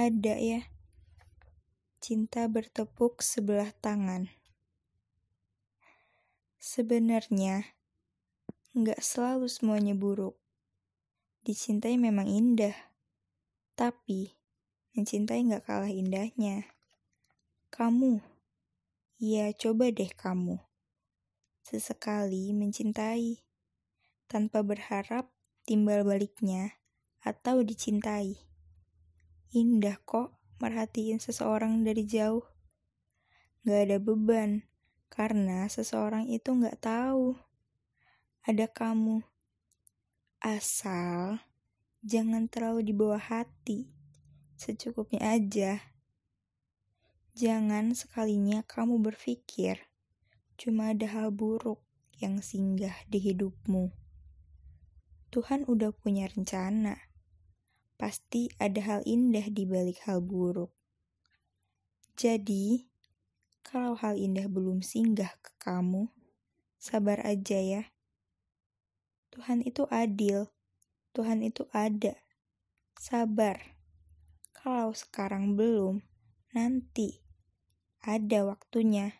Ada ya, cinta bertepuk sebelah tangan. Sebenarnya, nggak selalu semuanya buruk. Dicintai memang indah, tapi mencintai nggak kalah indahnya. Kamu, ya coba deh kamu, sesekali mencintai, tanpa berharap timbal baliknya atau dicintai. Indah kok merhatiin seseorang dari jauh. Gak ada beban, karena seseorang itu gak tahu. Ada kamu. Asal jangan terlalu dibawa hati. Secukupnya aja. Jangan sekalinya kamu berpikir cuma ada hal buruk yang singgah di hidupmu. Tuhan udah punya rencana pasti ada hal indah di balik hal buruk. Jadi, kalau hal indah belum singgah ke kamu, sabar aja ya. Tuhan itu adil, Tuhan itu ada. Sabar. Kalau sekarang belum, nanti ada waktunya.